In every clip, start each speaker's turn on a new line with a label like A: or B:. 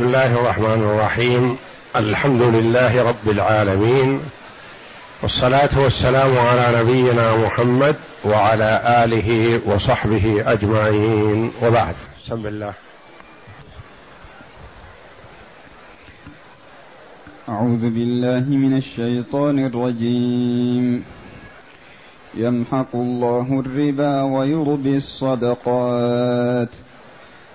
A: بسم الله الرحمن الرحيم. الحمد لله رب العالمين. والصلاة والسلام على نبينا محمد وعلى آله وصحبه أجمعين. وبعد. بسم الله.
B: أعوذ بالله من الشيطان الرجيم. يمحق الله الربا ويربي الصدقات.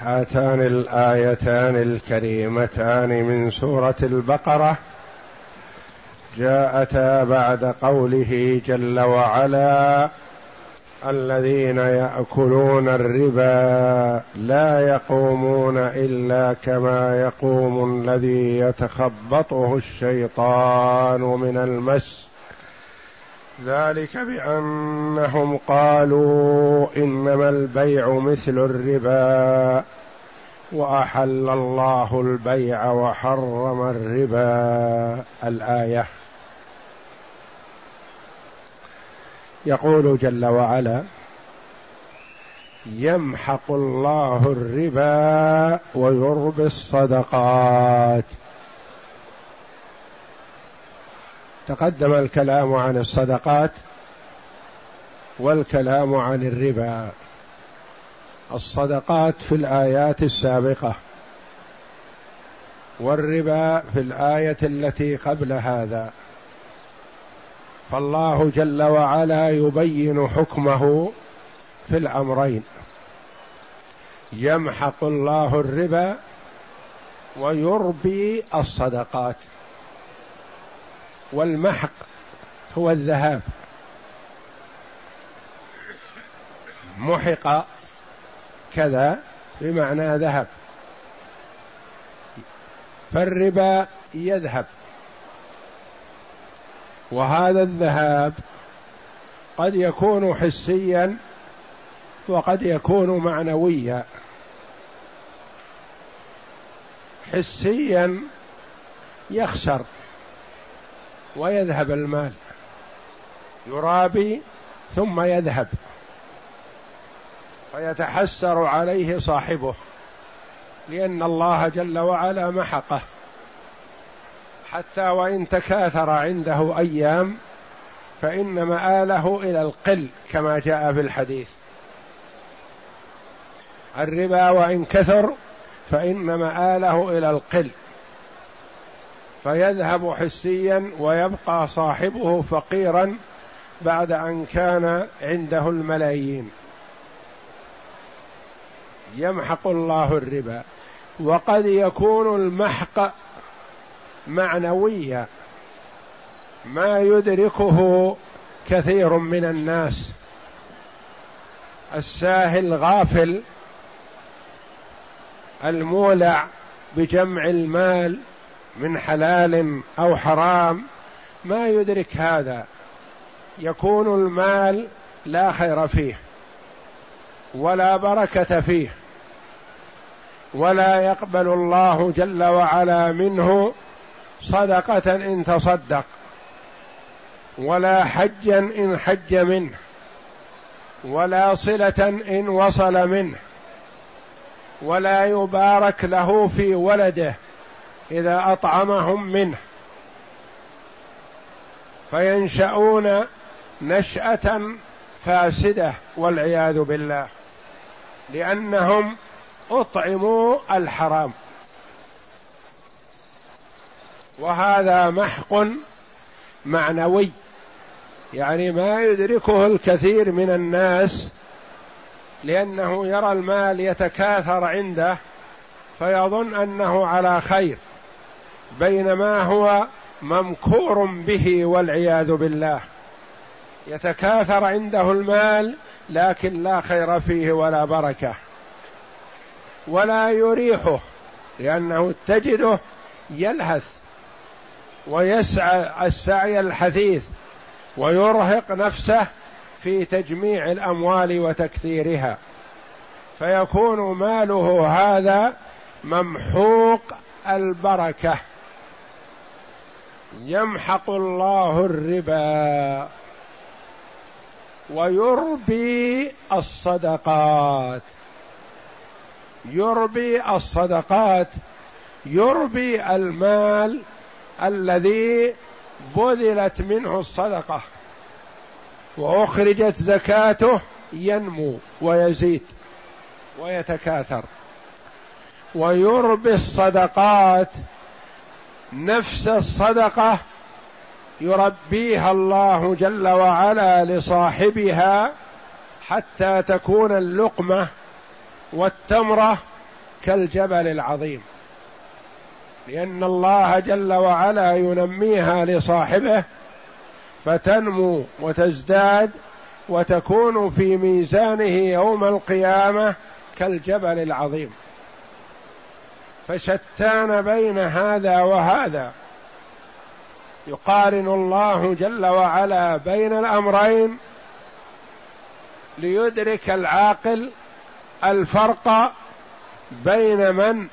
A: هاتان الآيتان الكريمتان من سورة البقرة جاءتا بعد قوله جل وعلا الذين يأكلون الربا لا يقومون إلا كما يقوم الذي يتخبطه الشيطان من المس. ذلك بأنهم قالوا إنما البيع مثل الربا وأحل الله البيع وحرم الربا. الآية. يقول جل وعلا يمحق الله الربا ويربي الصدقات. تقدم الكلام عن الصدقات والكلام عن الربا. الصدقات في الآيات السابقة والربا في الآية التي قبل هذا. فالله جل وعلا يبين حكمه في الأمرين. يمحق الله الربا ويربي الصدقات. والمحق هو الذهاب. محق كذا بمعنى ذهب. فالربا يذهب. وهذا الذهاب قد يكون حسيا وقد يكون معنويا. حسيا يخسر. ويذهب المال. يرابي ثم يذهب. فيتحسر عليه صاحبه. لأن الله جل وعلا محقه. حتى وإن تكاثر عنده أيام فإن مآله إلى القل كما جاء في الحديث. الربا وإن كثر فإن مآله إلى القل. فيذهب حسيا ويبقى صاحبه فقيرا بعد أن كان عنده الملايين. يمحق الله الربا. وقد يكون المحق معنويا. ما يدركه كثير من الناس. الساهل غافل. المولع بجمع المال. من حلال أو حرام ما يدرك هذا. يكون المال لا خير فيه ولا بركة فيه ولا يقبل الله جل وعلا منه صدقة إن تصدق ولا حجا إن حج منه ولا صلة إن وصل منه ولا يبارك له في ولده. إذا أطعمهم منه. فينشأون نشأة فاسدة والعياذ بالله. لأنهم أطعموا الحرام. وهذا محق معنوي. يعني ما يدركه الكثير من الناس. لأنه يرى المال يتكاثر عنده. فيظن أنه على خير. بينما هو ممكور به والعياذ بالله. يتكاثر عنده المال لكن لا خير فيه ولا بركة. ولا يريحه لأنه تجده يلهث ويسعى السعي الحثيث ويرهق نفسه في تجميع الأموال وتكثيرها. فيكون ماله هذا ممحوق البركة. يمحق الله الربا ويربي الصدقات. يربي الصدقات يربي المال الذي بذلت منه الصدقة وأخرجت زكاته ينمو ويزيد ويتكاثر. ويربي الصدقات نفس الصدقة يربيها الله جل وعلا لصاحبها حتى تكون اللقمة والتمره كالجبل العظيم. لأن الله جل وعلا ينميها لصاحبه فتنمو وتزداد وتكون في ميزانه يوم القيامة كالجبل العظيم. فشتان بين هذا وهذا. يقارن الله جل وعلا بين الأمرين ليدرك العاقل الفرق بين من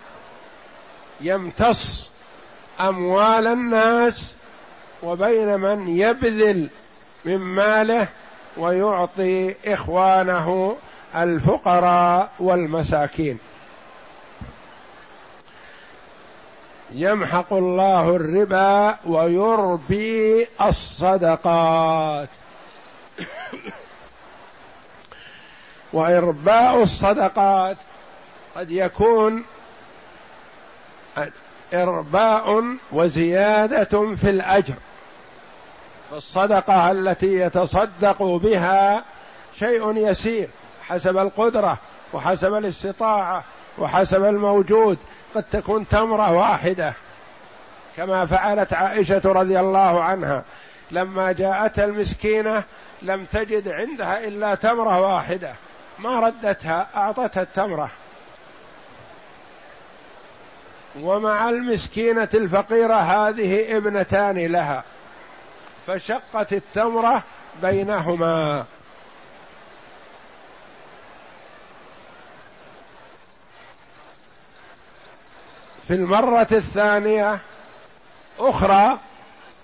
A: يمتص أموال الناس وبين من يبذل من ماله ويعطي إخوانه الفقراء والمساكين. يمحق الله الربا ويربي الصدقات. وإرباء الصدقات قد يكون إرباء وزيادة في الأجر. فالصدقة التي يتصدق بها شيء يسير حسب القدرة وحسب الاستطاعة وحسب الموجود قد تكون تمرة واحدة كما فعلت عائشة رضي الله عنها. لما جاءتها المسكينة لم تجد عندها إلا تمرة واحدة ما ردتها أعطتها التمرة. ومع المسكينة الفقيرة هذه ابنتان لها فشقت التمرة بينهما. في المرة الثانية أخرى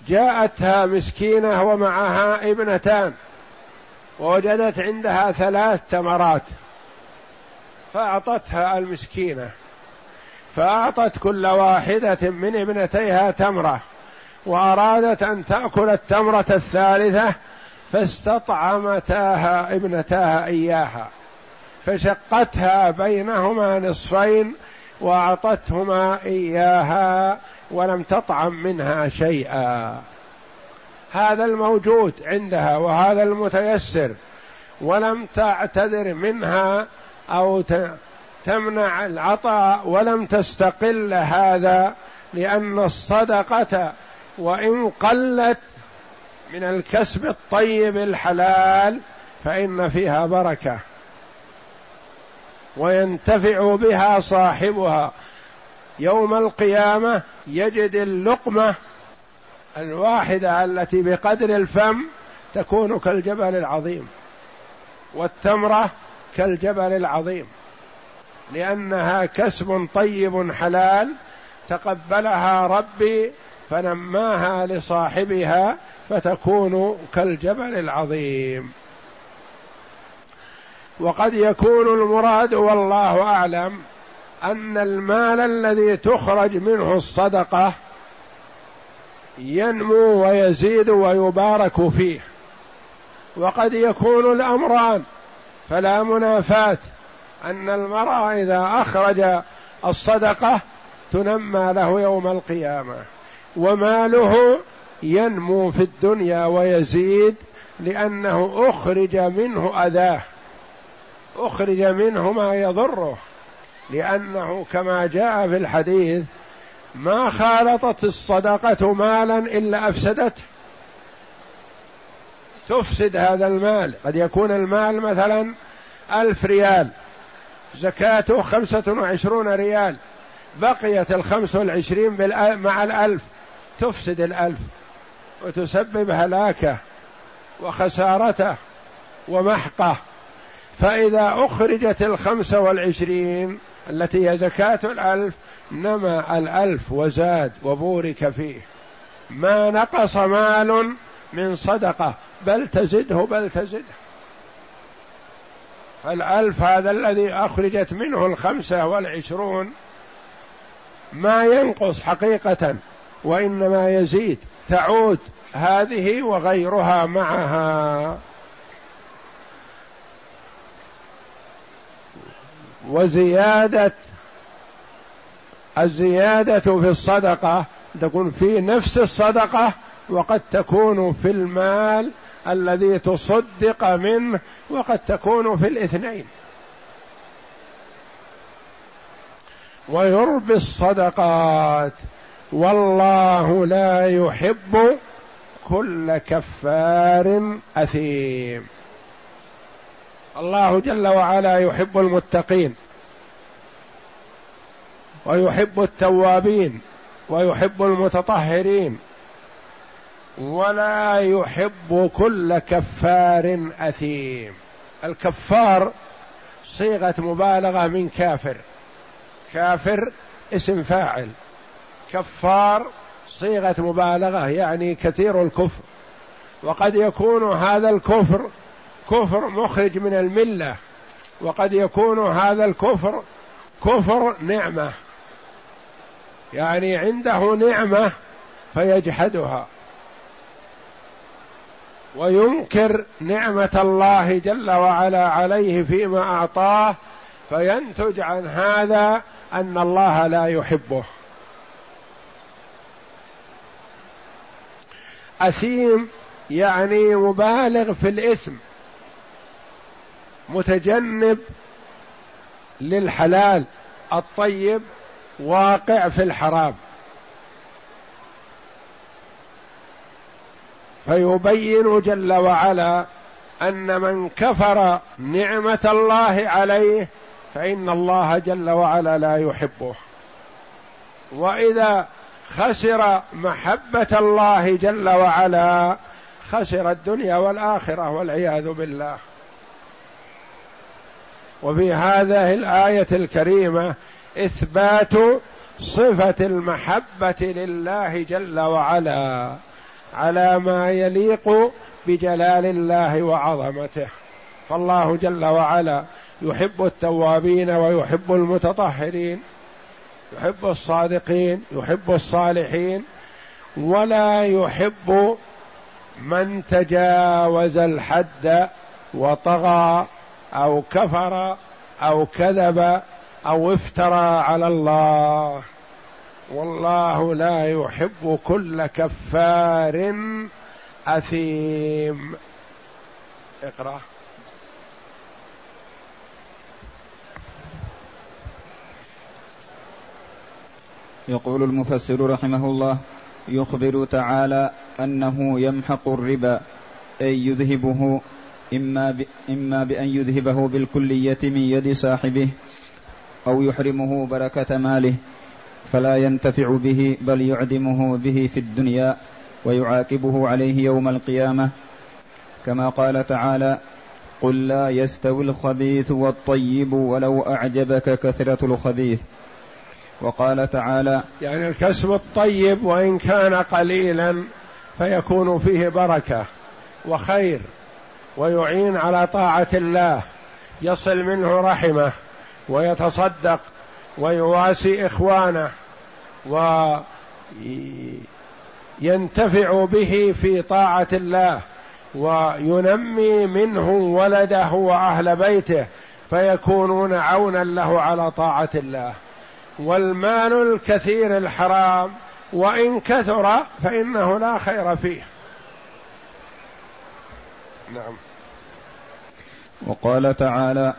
A: جاءتها مسكينة ومعها ابنتان ووجدت عندها ثلاث تمرات فأعطتها المسكينة فأعطت كل واحدة من ابنتيها تمرة وأرادت أن تأكل التمرة الثالثة فاستطعمتاها ابنتاها إياها فشقتها بينهما نصفين وأعطتهما إياها ولم تطعم منها شيئا. هذا الموجود عندها وهذا المتيسر ولم تعتذر منها أو تمنع العطاء ولم تستقل هذا لأن الصدقة وإن قلت من الكسب الطيب الحلال فإن فيها بركة. وينتفع بها صاحبها. يوم القيامة يجد اللقمة الواحدة التي بقدر الفم تكون كالجبل العظيم والتمره كالجبل العظيم لأنها كسب طيب حلال تقبلها ربي فنماها لصاحبها فتكون كالجبل العظيم. وقد يكون المراد والله أعلم أن المال الذي تخرج منه الصدقة ينمو ويزيد ويبارك فيه. وقد يكون الأمران فلا منافاة أن المرء إذا أخرج الصدقة تنمى له يوم القيامة. وماله ينمو في الدنيا ويزيد لأنه أخرج منه أذاه. أخرج منه ما يضره لأنه كما جاء في الحديث ما خالطت الصدقة مالا إلا أفسدته. تفسد هذا المال قد يكون المال مثلا ألف ريال زكاته خمسة وعشرون ريال بقيت الخمس والعشرين مع الألف تفسد الألف وتسبب هلاكة وخسارته ومحقه. فإذا أخرجت الخمسة والعشرين التي هي زكاة الألف نما الألف وزاد وبورك فيه. ما نقص مال من صدقة بل تزده بل تزده. فالألف هذا الذي أخرجت منه الخمسة والعشرون ما ينقص حقيقة وإنما يزيد تعود هذه وغيرها معها. وزيادة الزيادة في الصدقة تكون في نفس الصدقة وقد تكون في المال الذي تصدق منه وقد تكون في الاثنين. ويربي الصدقات. والله لا يحب كل كفار أثيم. الله جل وعلا يحب المتقين ويحب التوابين ويحب المتطهرين ولا يحب كل كفار أثيم. الكفار صيغة مبالغة من كافر. كافر اسم فاعل. كفار صيغة مبالغة يعني كثير الكفر. وقد يكون هذا الكفر كفر مخرج من الملة وقد يكون هذا الكفر كفر نعمة. يعني عنده نعمة فيجحدها. وينكر نعمة الله جل وعلا عليه فيما أعطاه فينتج عن هذا أن الله لا يحبه. أثيم يعني مبالغ في الإثم. متجنب للحلال الطيب واقع في الحرام. فيبين جل وعلا أن من كفر نعمة الله عليه فإن الله جل وعلا لا يحبه. وإذا خسر محبة الله جل وعلا خسر الدنيا والآخرة والعياذ بالله. وفي هذه الآية الكريمة إثبات صفة المحبة لله جل وعلا على ما يليق بجلال الله وعظمته. فالله جل وعلا يحب التوابين ويحب المتطهرين يحب الصادقين يحب الصالحين ولا يحب من تجاوز الحد وطغى أو كفر أو كذب أو افترى على الله. والله لا يحب كل كفار أثيم. اقرأ.
B: يقول المفسر رحمه الله يخبر تعالى أنه يمحق الربا أي يذهبه إما, إما بأن يذهبه بالكلية من يد صاحبه أو يحرمه بركة ماله فلا ينتفع به بل يعدمه به في الدنيا ويعاقبه عليه يوم القيامة. كما قال تعالى قل لا يستوي الخبيث والطيب ولو أعجبك كثرة الخبيث وقال تعالى
A: يعني الكسب الطيب وإن كان قليلا فيكون فيه بركة وخير. ويعين على طاعة الله يصل منه رحمة ويتصدق ويواسي إخوانه وينتفع به في طاعة الله وينمي منه ولده وأهل بيته فيكونون عونا له على طاعة الله. والمال الكثير الحرام وإن كثر فإنه لا خير فيه. نعم.
B: وقال تعالى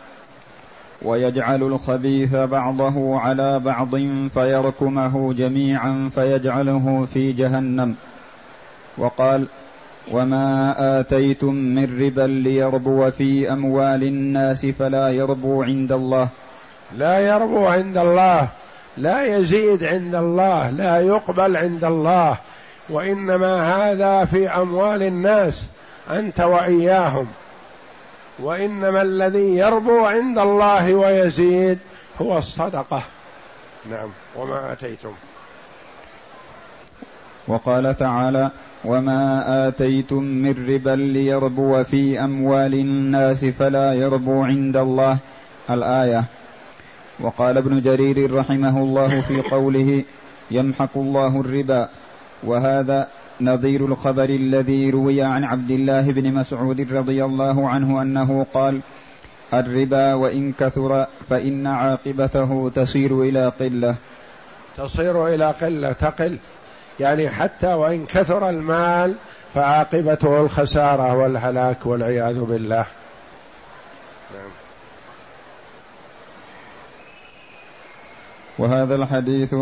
B: ويجعل الخبيث بعضه على بعض فيركمه جميعا فيجعله في جهنم. وقال وما آتيتم من ربا ليربو في أموال الناس فلا يربو عند الله.
A: لا يربو عند الله لا يزيد عند الله لا يقبل عند الله وإنما هذا في أموال الناس أنت وإياهم. وإنما الذي يربو عند الله ويزيد هو الصدقة. نعم. وما آتيتم؟
B: وقال تعالى وما آتيتم من ربا ليربو في أموال الناس فلا يربو عند الله. الآية. وقال ابن جرير رحمه الله في قوله يمحق الله الربا. وهذا نظير الخبر الذي روي عن عبد الله بن مسعود رضي الله عنه أنه قال الربا وإن كثر فإن عاقبته تصير إلى قلة.
A: تصير إلى قلة تقل. يعني حتى وإن كثر المال فعاقبته الخسارة والهلاك والعياذ بالله. نعم.
B: وهذا الحديث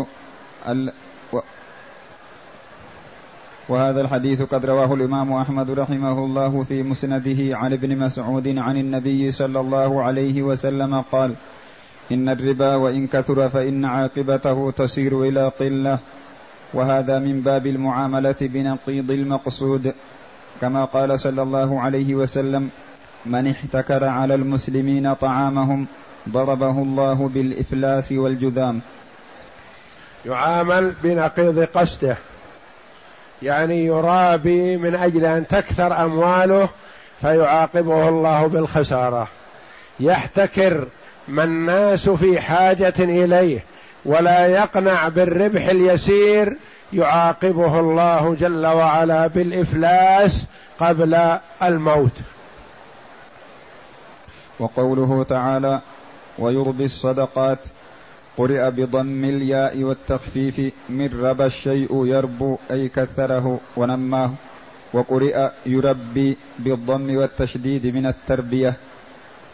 B: وهذا الحديث قد رواه الإمام أحمد رحمه الله في مسنده عن ابن مسعود عن النبي صلى الله عليه وسلم قال إن الربا وإن كثر فإن عاقبته تسير إلى قلة. وهذا من باب المعاملة بنقيض المقصود. كما قال صلى الله عليه وسلم من احتكر على المسلمين طعامهم ضربه الله بالإفلاس والجذام.
A: يعامل بنقيض قصده. يعني يرابي من أجل أن تكثر أمواله فيعاقبه الله بالخسارة. يحتكر ما الناس في حاجة إليه ولا يقنع بالربح اليسير يعاقبه الله جل وعلا بالإفلاس قبل الموت.
B: وقوله تعالى ويربي الصدقات قرئ بضم الياء والتخفيف من ربى الشيء يربو أي كثره ونماه. وقرئ يربي بالضم والتشديد من التربية.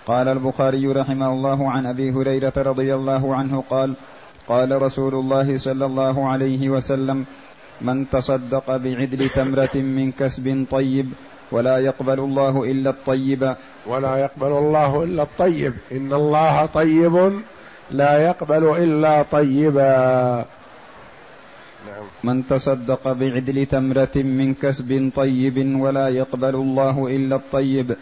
B: قال البخاري رحمه الله عن أبي هريرة رضي الله عنه قال قال رسول الله صلى الله عليه وسلم من تصدق بعدل تمرة من كسب طيب ولا يقبل الله إلا الطيب.
A: ولا يقبل الله إلا الطيب. إن الله طيب لا يقبل إلا طيبا.
B: نعم. من تصدق بعدل تمرة من كسب طيب ولا يقبل الله إلا الطيب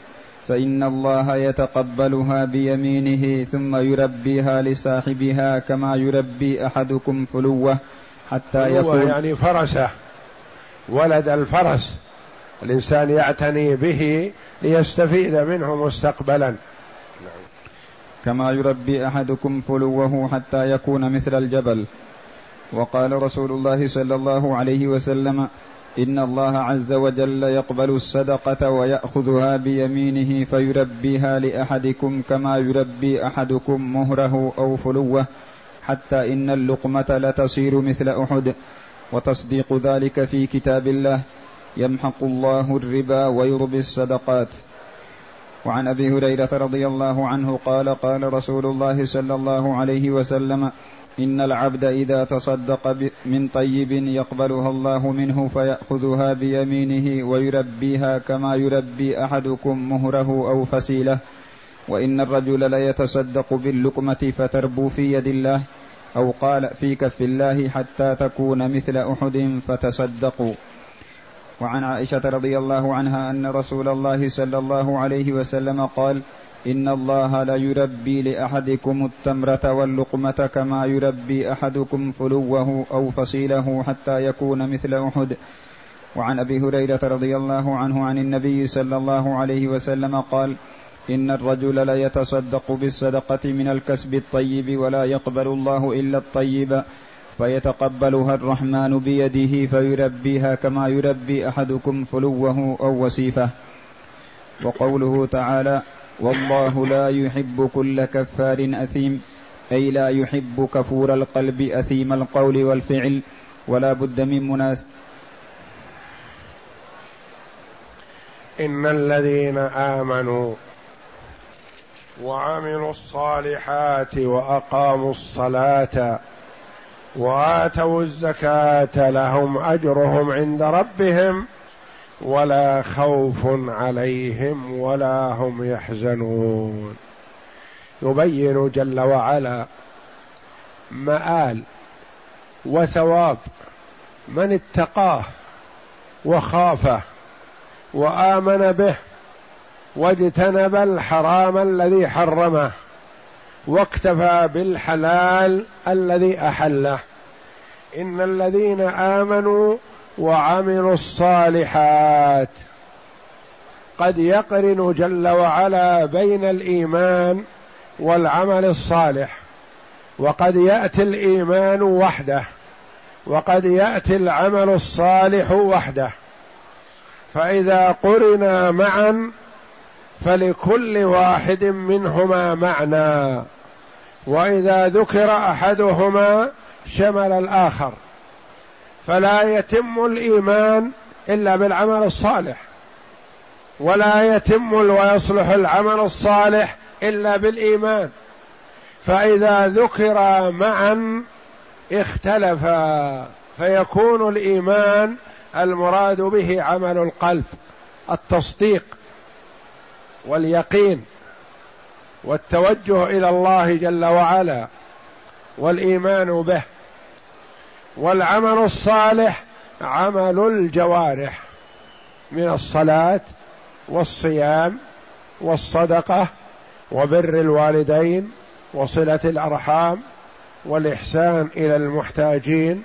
B: فإن الله يتقبلها بيمينه ثم يربيها لصاحبها كما يربي أحدكم فلوة حتى يكون
A: يعني فرسة. ولد الفرس الإنسان يعتني به ليستفيد منه مستقبلا.
B: كما يربي أحدكم فلوه حتى يكون مثل الجبل. وقال رسول الله صلى الله عليه وسلم إن الله عز وجل يقبل الصدقة ويأخذها بيمينه فيربيها لأحدكم كما يربي أحدكم مهره أو فلوه حتى إن اللقمة لتصير مثل أحد. وتصديق ذلك في كتاب الله يمحق الله الربا ويربي الصدقات. وعن أبي هريرة رضي الله عنه قال قال رسول الله صلى الله عليه وسلم إن العبد إذا تصدق من طيب يقبلها الله منه فيأخذها بيمينه ويربيها كما يربي أحدكم مهره أو فسيله. وإن الرجل ليتصدق باللقمة فتربو في يد الله أو قال في كف الله حتى تكون مثل أحد فتصدقوا. وعن عائشة رضي الله عنها أن رسول الله صلى الله عليه وسلم قال إن الله ليربي لأحدكم التمرة واللقمة كما يربي أحدكم فلوه أو فصيله حتى يكون مثل أحد. وعن أبي هريرة رضي الله عنه عن النبي صلى الله عليه وسلم قال إن الرجل ليتصدق بالصدقة من الكسب الطيب ولا يقبل الله إلا الطيب. فيتقبلها الرحمن بيده فيربيها كما يربي أحدكم فلوه أو وسيفة. وقوله تعالى والله لا يحب كل كفار أثيم أي لا يحب كفور القلب أثيم القول والفعل ولا بد من مناس.
A: إن الذين آمنوا وعملوا الصالحات وأقاموا الصلاة وآتوا الزكاة لهم أجرهم عند ربهم ولا خوف عليهم ولا هم يحزنون. يبين جل وعلا مآل وثواب من اتقاه وخافه وآمن به واجتنب الحرام الذي حرمه. واكتفى بالحلال الذي أحله. إن الذين آمنوا وعملوا الصالحات قد يقرن جل وعلا بين الإيمان والعمل الصالح وقد يأتي الإيمان وحده وقد يأتي العمل الصالح وحده. فإذا قرنا معا فلكل واحد منهما معنى. وإذا ذكر أحدهما شمل الآخر. فلا يتم الإيمان إلا بالعمل الصالح. ولا يتم ويصلح العمل الصالح إلا بالإيمان. فإذا ذكر معا اختلفا فيكون الإيمان المراد به عمل القلب التصديق. واليقين والتوجه إلى الله جل وعلا والإيمان به والعمل الصالح عمل الجوارح من الصلاة والصيام والصدقة وبر الوالدين وصلة الأرحام والإحسان إلى المحتاجين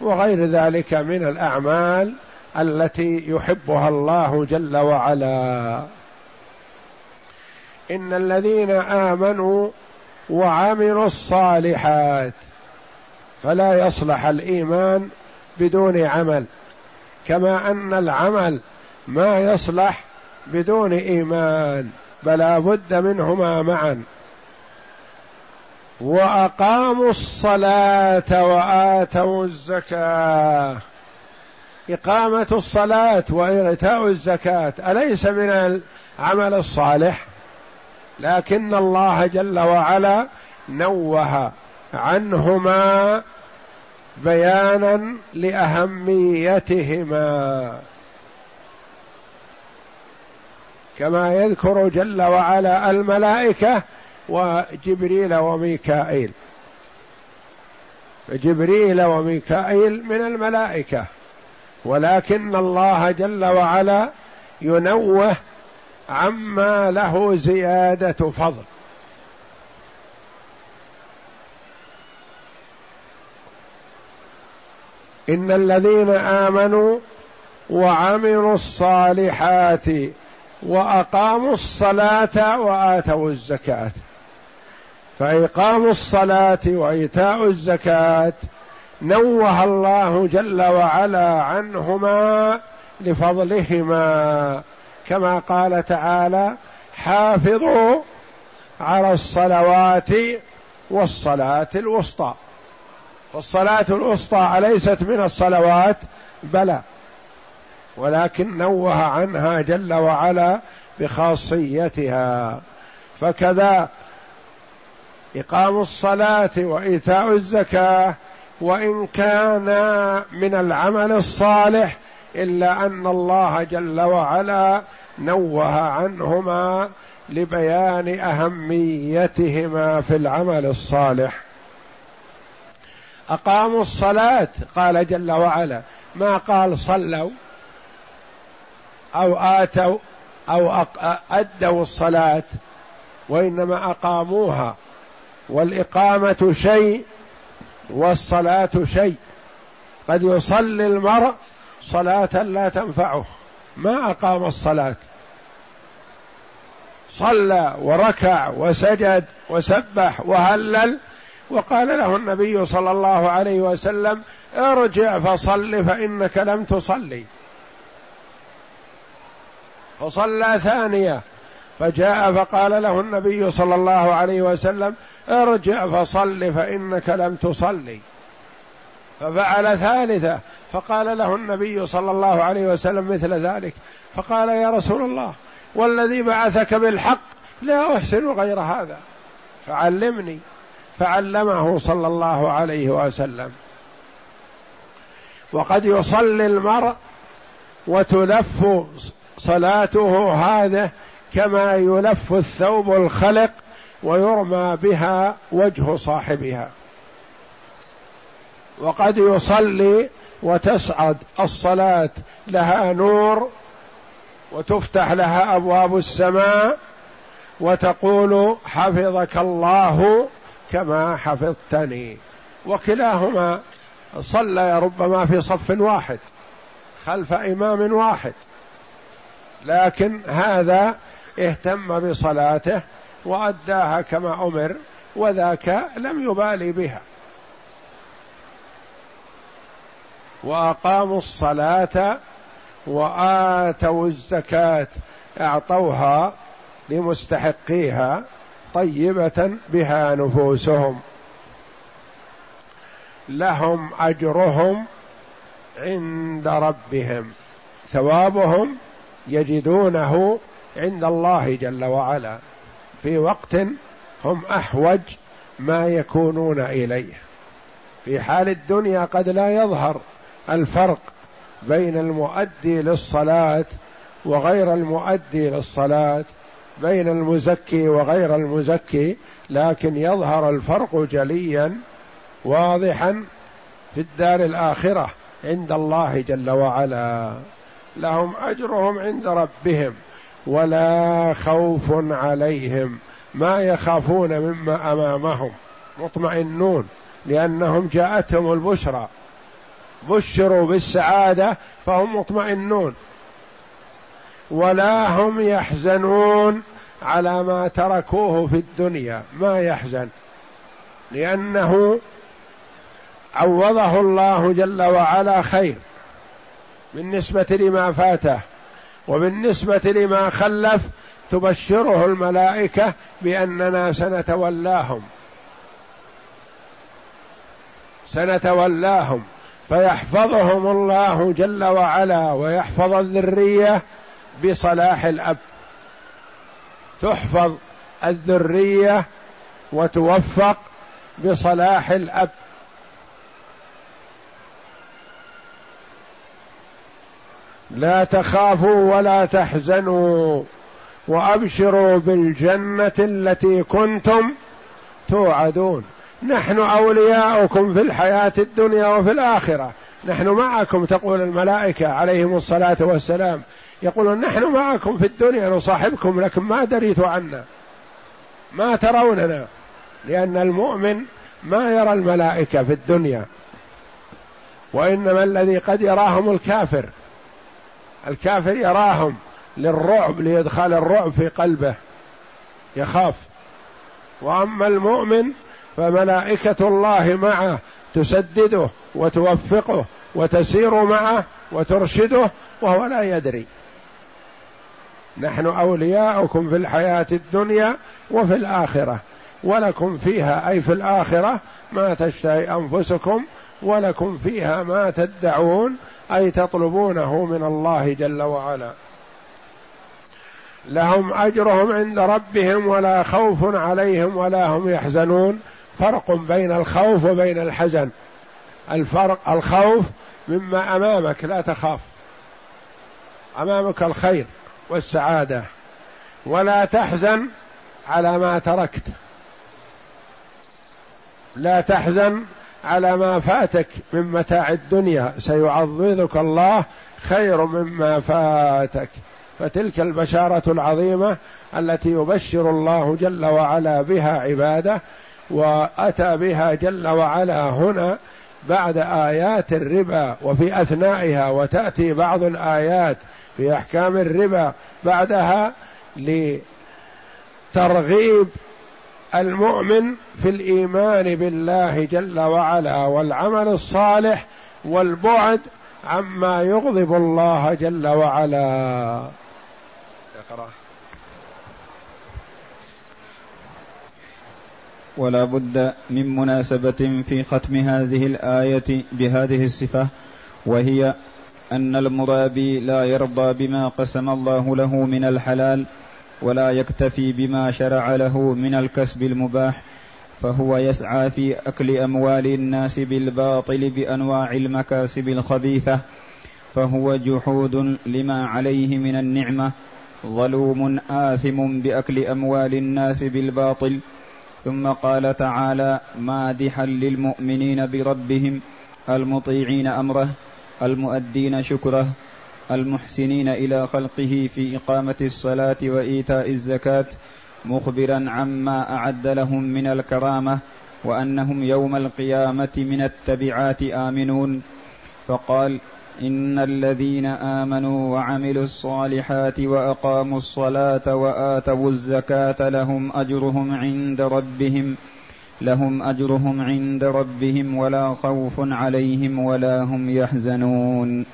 A: وغير ذلك من الأعمال التي يحبها الله جل وعلا. إن الذين آمنوا وعملوا الصالحات فلا يصلح الإيمان بدون عمل كما أن العمل ما يصلح بدون إيمان بلا بد منهما معا. وأقاموا الصلاة وآتوا الزكاة. إقامة الصلاة وإيتاء الزكاة أليس من العمل الصالح؟ لكن الله جل وعلا نوه عنهما بيانا لأهميتهما. كما يذكر جل وعلا الملائكة وجبريل وميكائيل. جبريل وميكائيل من الملائكة. ولكن الله جل وعلا ينوه عما له زيادة فضل. إن الذين آمنوا وعملوا الصالحات وأقاموا الصلاة وآتوا الزكاة. فإقام الصلاة وإيتاء الزكاة نوه الله جل وعلا عنهما لفضلهما. كما قال تعالى حافظوا على الصلوات والصلاة الوسطى. والصلاه الوسطى أليست من الصلوات؟ بلى. ولكن نوه عنها جل وعلا بخاصيتها. فكذا إقام الصلاة وإيتاء الزكاة وإن كان من العمل الصالح إلا أن الله جل وعلا نوه عنهما لبيان أهميتهما في العمل الصالح. أقاموا الصلاة قال جل وعلا. ما قال صلوا أو آتوا أو أدوا الصلاة وإنما أقاموها. والإقامة شيء والصلاة شيء. قد يصلي المرء صلاة لا تنفعه. ما أقام الصلاة. صلى وركع وسجد وسبح وهلل. وقال له النبي صلى الله عليه وسلم ارجع فصل فإنك لم تصلي. فصلى ثانية. فجاء فقال له النبي صلى الله عليه وسلم ارجع فصل فإنك لم تصلي. ففعل ثالثة فقال له النبي صلى الله عليه وسلم مثل ذلك فقال يا رسول الله والذي بعثك بالحق لا أحسن غير هذا. فعلمني فعلمه صلى الله عليه وسلم. وقد يصلي المرء وتلف صلاته هذه كما يلف الثوب الخلق ويرمى بها وجه صاحبها. وقد يصلي وتصعد الصلاة لها نور وتفتح لها أبواب السماء وتقول حفظك الله كما حفظتني. وكلاهما صلى ربما في صف واحد خلف إمام واحد. لكن هذا اهتم بصلاته وأداها كما أمر وذاك لم يبالي بها. وأقاموا الصلاة وآتوا الزكاة. أعطوها لمستحقيها طيبة بها نفوسهم. لهم أجرهم عند ربهم. ثوابهم يجدونه عند الله جل وعلا. في وقت هم أحوج ما يكونون إليه. في حال الدنيا قد لا يظهر الفرق بين المؤدي للصلاة وغير المؤدي للصلاة بين المزكي وغير المزكي لكن يظهر الفرق جليا واضحا في الدار الآخرة عند الله جل وعلا. لهم أجرهم عند ربهم ولا خوف عليهم. ما يخافون مما أمامهم مطمئنون لأنهم جاءتهم البشرى. بشروا بالسعادة فهم مطمئنون. ولا هم يحزنون على ما تركوه في الدنيا. ما يحزن؟ لأنه عوضه الله جل وعلا خير. بالنسبة لما فاته وبالنسبة لما خلف تبشره الملائكة بأننا سنتولاهم. سنتولاهم. فيحفظهم الله جل وعلا ويحفظ الذرية بصلاح الأب. تحفظ الذرية وتوفق بصلاح الأب. لا تخافوا ولا تحزنوا وأبشروا بالجنة التي كنتم توعدون. نحن أولياؤكم في الحياة الدنيا وفي الآخرة. نحن معكم تقول الملائكة عليهم الصلاة والسلام. يقولون نحن معكم في الدنيا نصاحبكم لكن ما دريت عنا ما تروننا لأن المؤمن ما يرى الملائكة في الدنيا. وإنما الذي قد يراهم الكافر. الكافر يراهم للرعب ليدخل الرعب في قلبه. يخاف. وأما المؤمن فملائكة الله معه تسدده وتوفقه وتسير معه وترشده وهو لا يدري. نحن أولياؤكم في الحياة الدنيا وفي الآخرة. ولكم فيها أي في الآخرة ما تشتهي أنفسكم ولكم فيها ما تدعون أي تطلبونه من الله جل وعلا. لهم أجرهم عند ربهم ولا خوف عليهم ولا هم يحزنون. فرق بين الخوف وبين الحزن. الفرق الخوف مما أمامك لا تخاف. أمامك الخير والسعادة. ولا تحزن على ما تركت. لا تحزن على ما فاتك من متاع الدنيا. سيعوضك الله خير مما فاتك. فتلك البشارة العظيمة التي يبشر الله جل وعلا بها عباده وأتى بها جل وعلا هنا بعد آيات الربا وفي أثنائها وتأتي بعض الآيات في أحكام الربا بعدها لترغيب المؤمن في الإيمان بالله جل وعلا والعمل الصالح والبعد عما يغضب الله جل وعلا. أقرأ.
B: ولا بد من مناسبة في ختم هذه الآية بهذه الصفة وهي أن المرابي لا يرضى بما قسم الله له من الحلال ولا يكتفي بما شرع له من الكسب المباح فهو يسعى في أكل أموال الناس بالباطل بأنواع المكاسب الخبيثة فهو جحود لما عليه من النعمة ظلوم آثم بأكل أموال الناس بالباطل ثم قال تعالى مادحا للمؤمنين بربهم المطيعين أمره المؤدين شكره المحسنين إلى خلقه في إقامة الصلاة وإيتاء الزكاة مخبرا عما أعد لهم من الكرامة وأنهم يوم القيامة من التبعات آمنون. فقال إن الذين آمنوا وعملوا الصالحات وأقاموا الصلاة وآتوا الزكاة لهم أجرهم عند ربهم لهم أجرهم عند ربهم ولا خوف عليهم ولا هم يحزنون.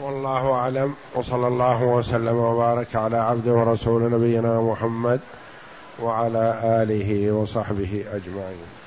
A: والله أعلم. وصلى الله وسلم وبارك على عبده ورسول نبينا محمد وعلى آله وصحبه أجمعين.